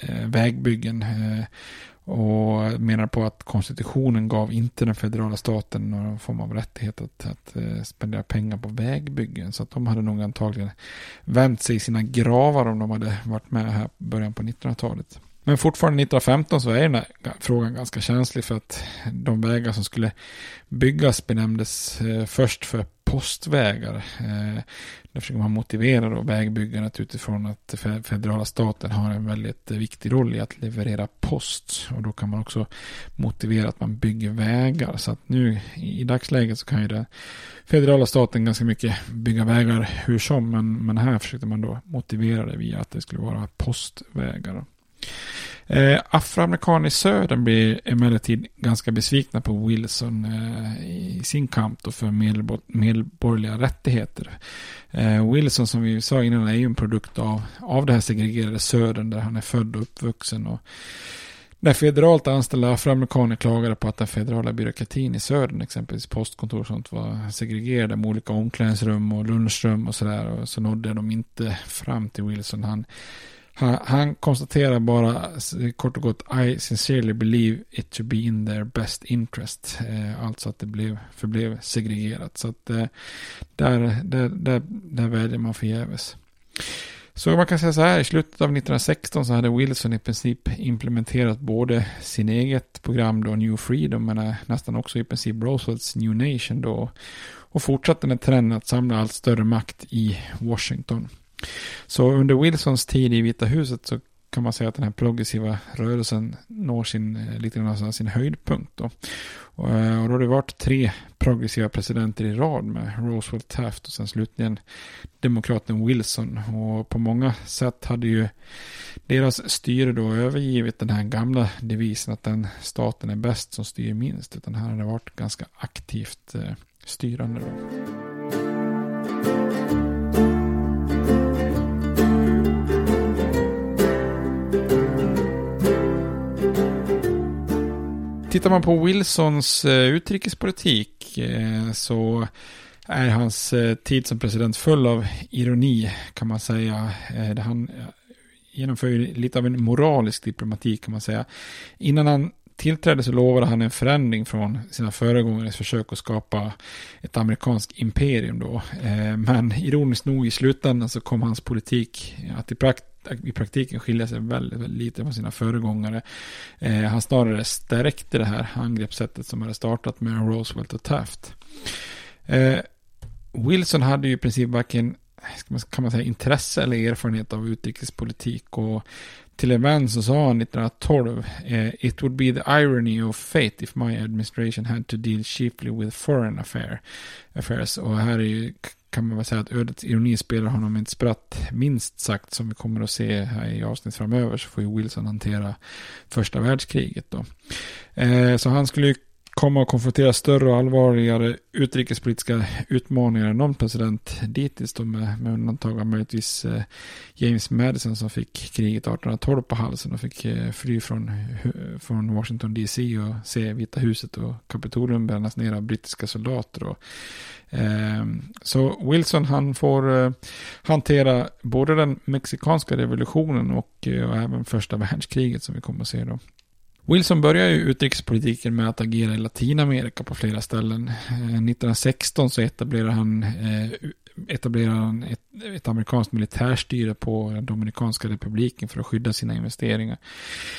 Eh, vägbyggen. Eh, och menar på att konstitutionen gav inte den federala staten någon form av rättighet att, att eh, spendera pengar på vägbyggen. Så att de hade nog antagligen vänt sig i sina gravar om de hade varit med här början på 1900-talet. Men fortfarande 1915 så är den här frågan ganska känslig för att de vägar som skulle byggas benämndes först för postvägar. Eh, där försöker man motivera då vägbyggandet utifrån att federala staten har en väldigt viktig roll i att leverera post. Och då kan man också motivera att man bygger vägar. Så att nu i dagsläget så kan ju den federala staten ganska mycket bygga vägar hur som. Men, men här försökte man då motivera det via att det skulle vara postvägar. Eh, afroamerikaner i södern blir emellertid ganska besvikna på Wilson eh, i sin kamp för medborgerliga rättigheter. Eh, Wilson som vi sa innan är ju en produkt av, av det här segregerade södern där han är född och uppvuxen. Och när federalt anställda afroamerikaner klagade på att den federala byråkratin i södern, exempelvis postkontor och sånt, var segregerade med olika omklädningsrum och lunchrum och sådär. Så nådde de inte fram till Wilson. Han han, han, konstaterar bara kort och gott I sincerely believe it to be in their best interest. Eh, alltså att det blev, förblev segregerat. Så att eh, där, där, där, där väljer man förgäves. Så man kan säga så här, i slutet av 1916 så hade Wilson i princip implementerat både sin eget program då, New Freedom, men eh, nästan också i princip Roosevelts New Nation då. Och fortsatte den trenden att samla allt större makt i Washington. Så under Wilsons tid i Vita huset så kan man säga att den här progressiva rörelsen når sin, eh, lite grann sin höjdpunkt. Då. Och, eh, och då har det varit tre progressiva presidenter i rad med Roosevelt, Taft och sen slutligen demokraten Wilson. Och på många sätt hade ju deras styre då övergivit den här gamla devisen att den staten är bäst som styr minst. Utan här har det varit ganska aktivt eh, styrande. Då. Tittar man på Wilsons eh, utrikespolitik eh, så är hans eh, tid som president full av ironi kan man säga. Eh, han eh, genomför lite av en moralisk diplomatik kan man säga. Innan han tillträde så lovade han en förändring från sina föregångares försök att skapa ett amerikanskt imperium då. Eh, men ironiskt nog i slutändan så kom hans politik att i prakt i praktiken skilja sig väldigt, väldigt lite från sina föregångare. Eh, han snarare stärkte det här angreppssättet som hade startat med Roosevelt och Taft. Eh, Wilson hade ju i princip varken kan man säga, intresse eller erfarenhet av utrikespolitik. Och till en vän så sa han 1912 eh, It would be the irony of fate if my administration had to deal chiefly with foreign affair, affairs. Och här är ju kan man väl säga att ödets ironi spelar honom ett spratt minst sagt som vi kommer att se här i avsnitt framöver så får ju Wilson hantera första världskriget då. Eh, så han skulle ju komma att konfrontera större och allvarligare utrikespolitiska utmaningar än någon president dittills då med, med undantag av möjligtvis eh, James Madison som fick kriget 1812 på halsen och fick eh, fly från, från Washington DC och se Vita huset och Kapitolium brännas ner av brittiska soldater. Och, eh, så Wilson han får eh, hantera både den mexikanska revolutionen och, eh, och även första världskriget som vi kommer att se då. Wilson började ju utrikespolitiken med att agera i Latinamerika på flera ställen. Eh, 1916 så etablerade han eh, etablerade han ett, ett amerikanskt militärstyre på den Dominikanska republiken för att skydda sina investeringar.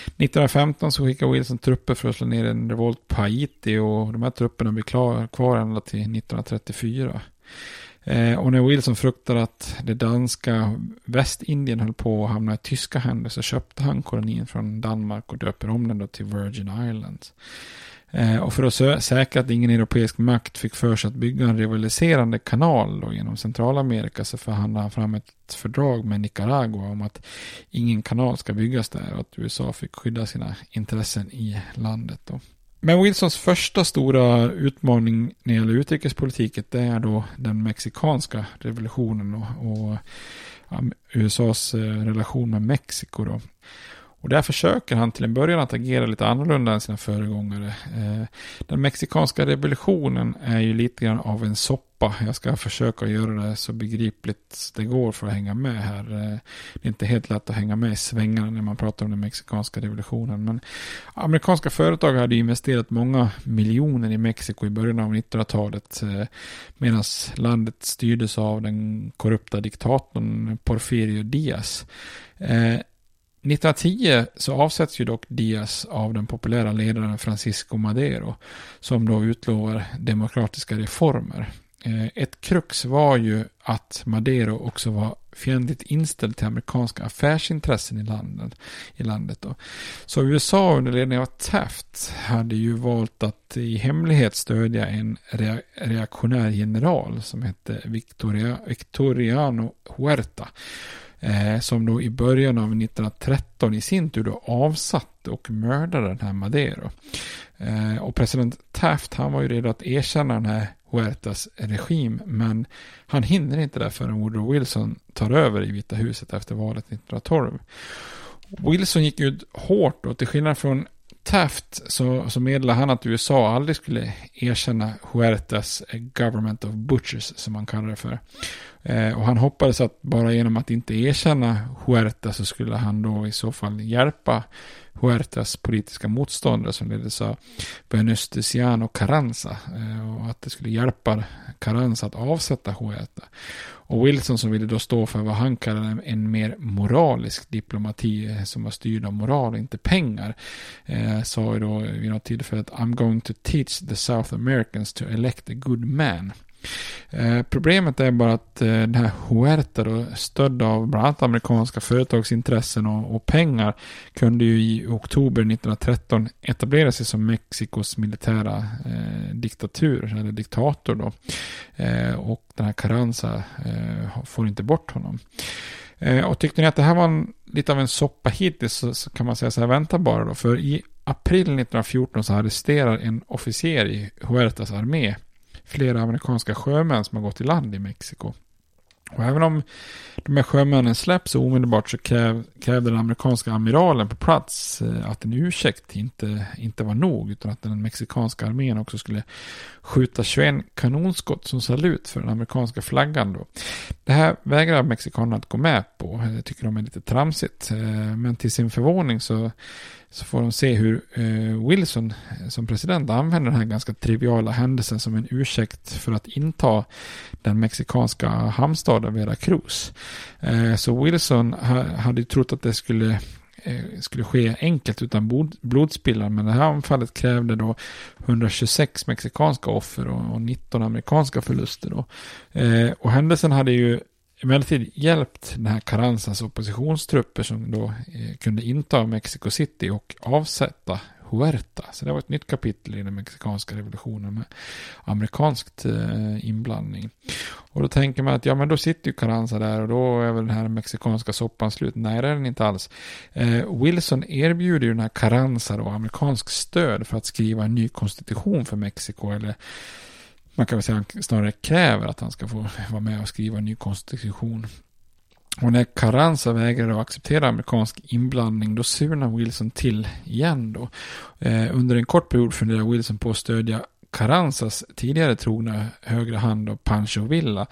1915 så skickade Wilson trupper för att slå ner en revolt på Haiti och de här trupperna blev kvar ända till 1934. Eh, och när Wilson fruktade att det danska Västindien höll på att hamna i tyska händer så köpte han kolonin från Danmark och döper om den då till Virgin Islands. Eh, och för att säkra att ingen europeisk makt fick för sig att bygga en rivaliserande kanal då genom Centralamerika så förhandlade han fram ett fördrag med Nicaragua om att ingen kanal ska byggas där och att USA fick skydda sina intressen i landet. Då. Men Wilsons första stora utmaning när det gäller utrikespolitiken det är då den mexikanska revolutionen och, och USAs eh, relation med Mexiko. Då. Och där försöker han till en början att agera lite annorlunda än sina föregångare. Eh, den mexikanska revolutionen är ju lite grann av en soppa. Jag ska försöka göra det så begripligt det går för att hänga med här. Eh, det är inte helt lätt att hänga med i svängarna när man pratar om den mexikanska revolutionen. Men amerikanska företag hade investerat många miljoner i Mexiko i början av 1900-talet. Eh, Medan landet styrdes av den korrupta diktatorn Porfirio Diaz. 1910 så avsätts ju dock Diaz av den populära ledaren Francisco Madero som då utlovar demokratiska reformer. Eh, ett krux var ju att Madero också var fientligt inställd till amerikanska affärsintressen i landet. I landet då. Så USA under ledning av Taft hade ju valt att i hemlighet stödja en reaktionär general som hette Victoria, Victoriano Huerta eh, som då i början av 1913 i sin tur då avsatte och mördade den här Madero. Eh, och president Taft han var ju redo att erkänna den här Huertas regim men han hinner inte det förrän Woodrow Wilson tar över i Vita huset efter valet 1912. Wilson gick ut hårt och till skillnad från Taft så, så meddelade han att USA aldrig skulle erkänna Huertas eh, government of butchers som man kallar det för. Eh, och han hoppades att bara genom att inte erkänna Huerta så skulle han då i så fall hjälpa Huertas politiska motståndare som leddes av Venustiano Carranza. Eh, och att det skulle hjälpa Carranza att avsätta Huerta. Och Wilson som ville då stå för vad han kallade en mer moralisk diplomati eh, som var styrd av moral och inte pengar. Eh, sa ju då vid något tillfälle att I'm going to teach the South Americans to elect a good man. Eh, problemet är bara att eh, den här Huerta då, stödd av bland annat amerikanska företagsintressen och, och, pengar, kunde ju i oktober 1913 etablera sig som Mexikos militära eh, diktatur, eller diktator då. Eh, och den här Carranza eh, får inte bort honom. Eh, och tyckte ni att det här var en, lite av en soppa hittills så, så kan man säga så här, vänta bara då, för i april 1914 så arresterar en officer i Huertas armé flera amerikanska sjömän som har gått i land i Mexiko. Och även om de här sjömännen släpps omedelbart så kräv, krävde den amerikanska amiralen på plats eh, att en ursäkt inte, inte var nog utan att den mexikanska armén också skulle skjuta 21 kanonskott som salut för den amerikanska flaggan. Då. Det här vägrar mexikanerna att gå med på. Det tycker de är lite tramsigt. Eh, men till sin förvåning så så får de se hur eh, Wilson eh, som president använder den här ganska triviala händelsen som en ursäkt för att inta den mexikanska hamnstaden Veracruz. Eh, så Wilson ha, hade trott att det skulle eh, skulle ske enkelt utan blodspillan. Men det här anfallet krävde då 126 mexikanska offer och, och 19 amerikanska förluster. Då. Eh, och händelsen hade ju emellertid hjälpt den här Carranzas oppositionstrupper som då eh, kunde inta Mexico City och avsätta Huerta. Så det var ett nytt kapitel i den mexikanska revolutionen med amerikanskt eh, inblandning. Och då tänker man att ja men då sitter ju Carranza där och då är väl den här mexikanska soppan slut. Nej det är den inte alls. Eh, Wilson erbjuder ju den här Carranza då amerikansk stöd för att skriva en ny konstitution för Mexiko eller man kan väl säga att han snarare kräver att han ska få vara med och skriva en ny konstitution. Och när Carranza vägrar att acceptera amerikansk inblandning då surnar Wilson till igen då. Eh, under en kort period funderar Wilson på att stödja Carranzas tidigare trogna högra hand och Pancho Villa.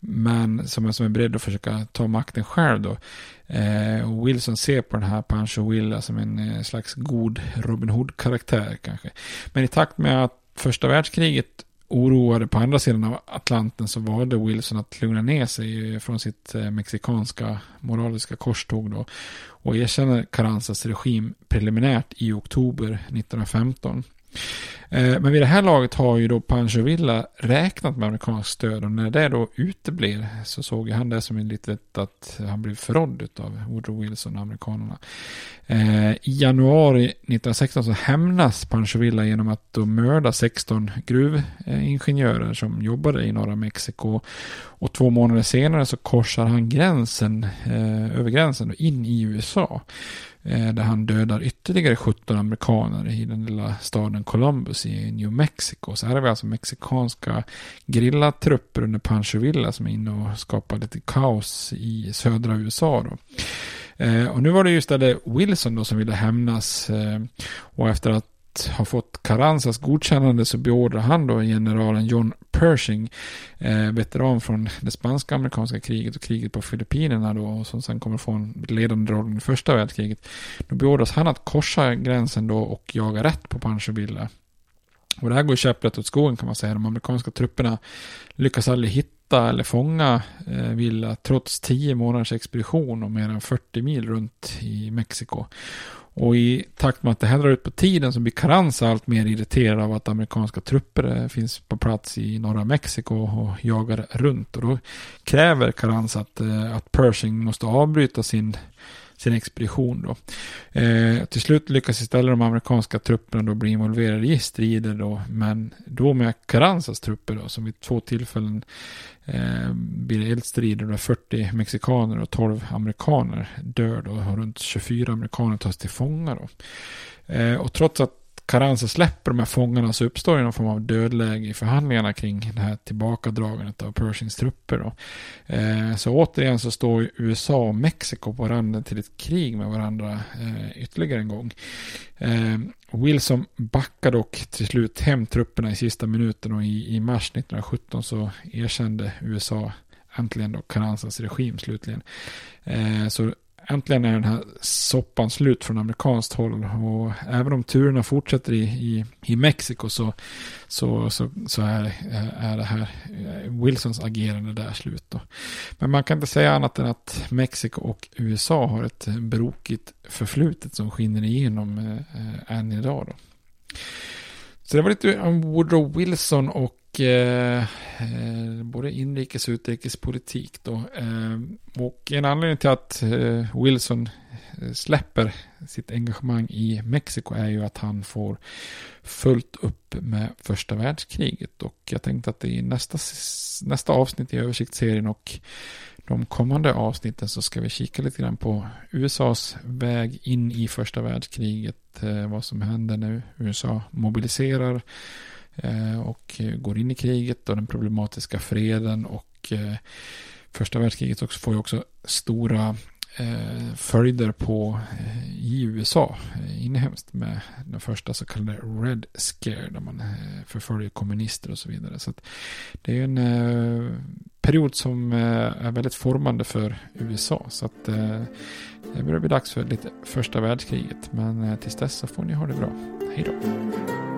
Men som är, som är beredd att försöka ta makten själv då. Eh, och Wilson ser på den här Pancho Villa som en eh, slags god Robin Hood-karaktär kanske. Men i takt med att första världskriget oroade på andra sidan av Atlanten så valde Wilson att lugna ner sig från sitt eh, mexikanska moraliska korståg då och erkänner Carranzas regim preliminärt i oktober 1915. Eh, men vid det här laget har ju då Pancho Villa räknat med amerikanskt stöd och när det då uteblir så såg han det som en litet att han blev förrådd av Woodrow Wilson och amerikanerna. Eh, I januari 1916 så hämnas Pancho Villa genom att då mörda 16 gruvingenjörer som jobbade i norra Mexiko. Och två månader senare så korsar han gränsen, eh, över gränsen in i USA. Eh, där han dödar ytterligare 17 amerikaner i den lilla staden Columbus i New Mexico. Så här har vi alltså mexikanska grillatrupper under Pancho Villa som är inne och skapar lite kaos i södra USA. Då. Eh, och nu var det just det Wilson då som ville hämnas. Eh, och efter att har fått Carranzas godkännande så beordrar han då generalen John Pershing, eh, veteran från det spanska amerikanska kriget och kriget på Filippinerna då, och som sen kommer få en ledande roll i första världskriget. Då beordras han att korsa gränsen då och jaga rätt på Pancho Villa. Och det här går käpprätt åt skogen kan man säga. De amerikanska trupperna lyckas aldrig hitta eller fånga eh, Villa trots tio månaders expedition och mer än 40 mil runt i Mexiko. Och i takt med att det här drar ut på tiden så blir Carranza allt mer irriterad av att amerikanska trupper eh, finns på plats i norra Mexiko och jagar runt. Och då kräver Carranza att, eh, att Pershing måste avbryta sin sin expedition. Då. Eh, till slut lyckas istället de amerikanska trupperna då bli involverade i strider då, men då med Carranzas trupper då, som vid två tillfällen eh, blir eldstrider där 40 mexikaner och 12 amerikaner dör då, och runt 24 amerikaner tas till fånga då. Eh, och trots att Carranza släpper de här fångarna så uppstår det någon form av dödläge i förhandlingarna kring det här tillbakadragandet av Pershings trupper. Då. Eh, så återigen så står USA och Mexiko på randen till ett krig med varandra eh, ytterligare en gång. Eh, Wilson backar dock till slut hem trupperna i sista minuten och i, i mars 1917 så erkände USA äntligen då Carranzas regim slutligen. Eh, så äntligen är den här soppan slut från amerikanskt håll. Och även om turerna fortsätter i, i, i Mexiko så, så, så, så är, är det här eh, Wilsons agerande där slut. Då. Men man kan inte säga annat än att Mexiko och USA har ett brokigt förflutet som skiner igenom eh, eh, än idag. Då. Så det var lite om Woodrow Wilson och eh, eh, både inrikes och utrikespolitik. Då. Eh, och en anledning till att eh, Wilson eh, släpper sitt engagemang i Mexiko är ju att han får fullt upp med första världskriget. Och jag tänkte att i nästa, nästa avsnitt i översiktsserien och de kommande avsnitten så ska vi kika lite grann på USAs väg in i första världskriget. Eh, vad som händer när USA mobiliserar Eh, och går in i kriget och den problematiska freden och eh, första världskriget också får ju också stora eh, följder på i USA inhemskt med den första så kallade Red Scare där man förföljer kommunister och så vidare. Så det är en period som är väldigt formande för USA. Så att det börjar bli dags för lite första världskriget. Men tills dess så får ni ha det bra. Hej då.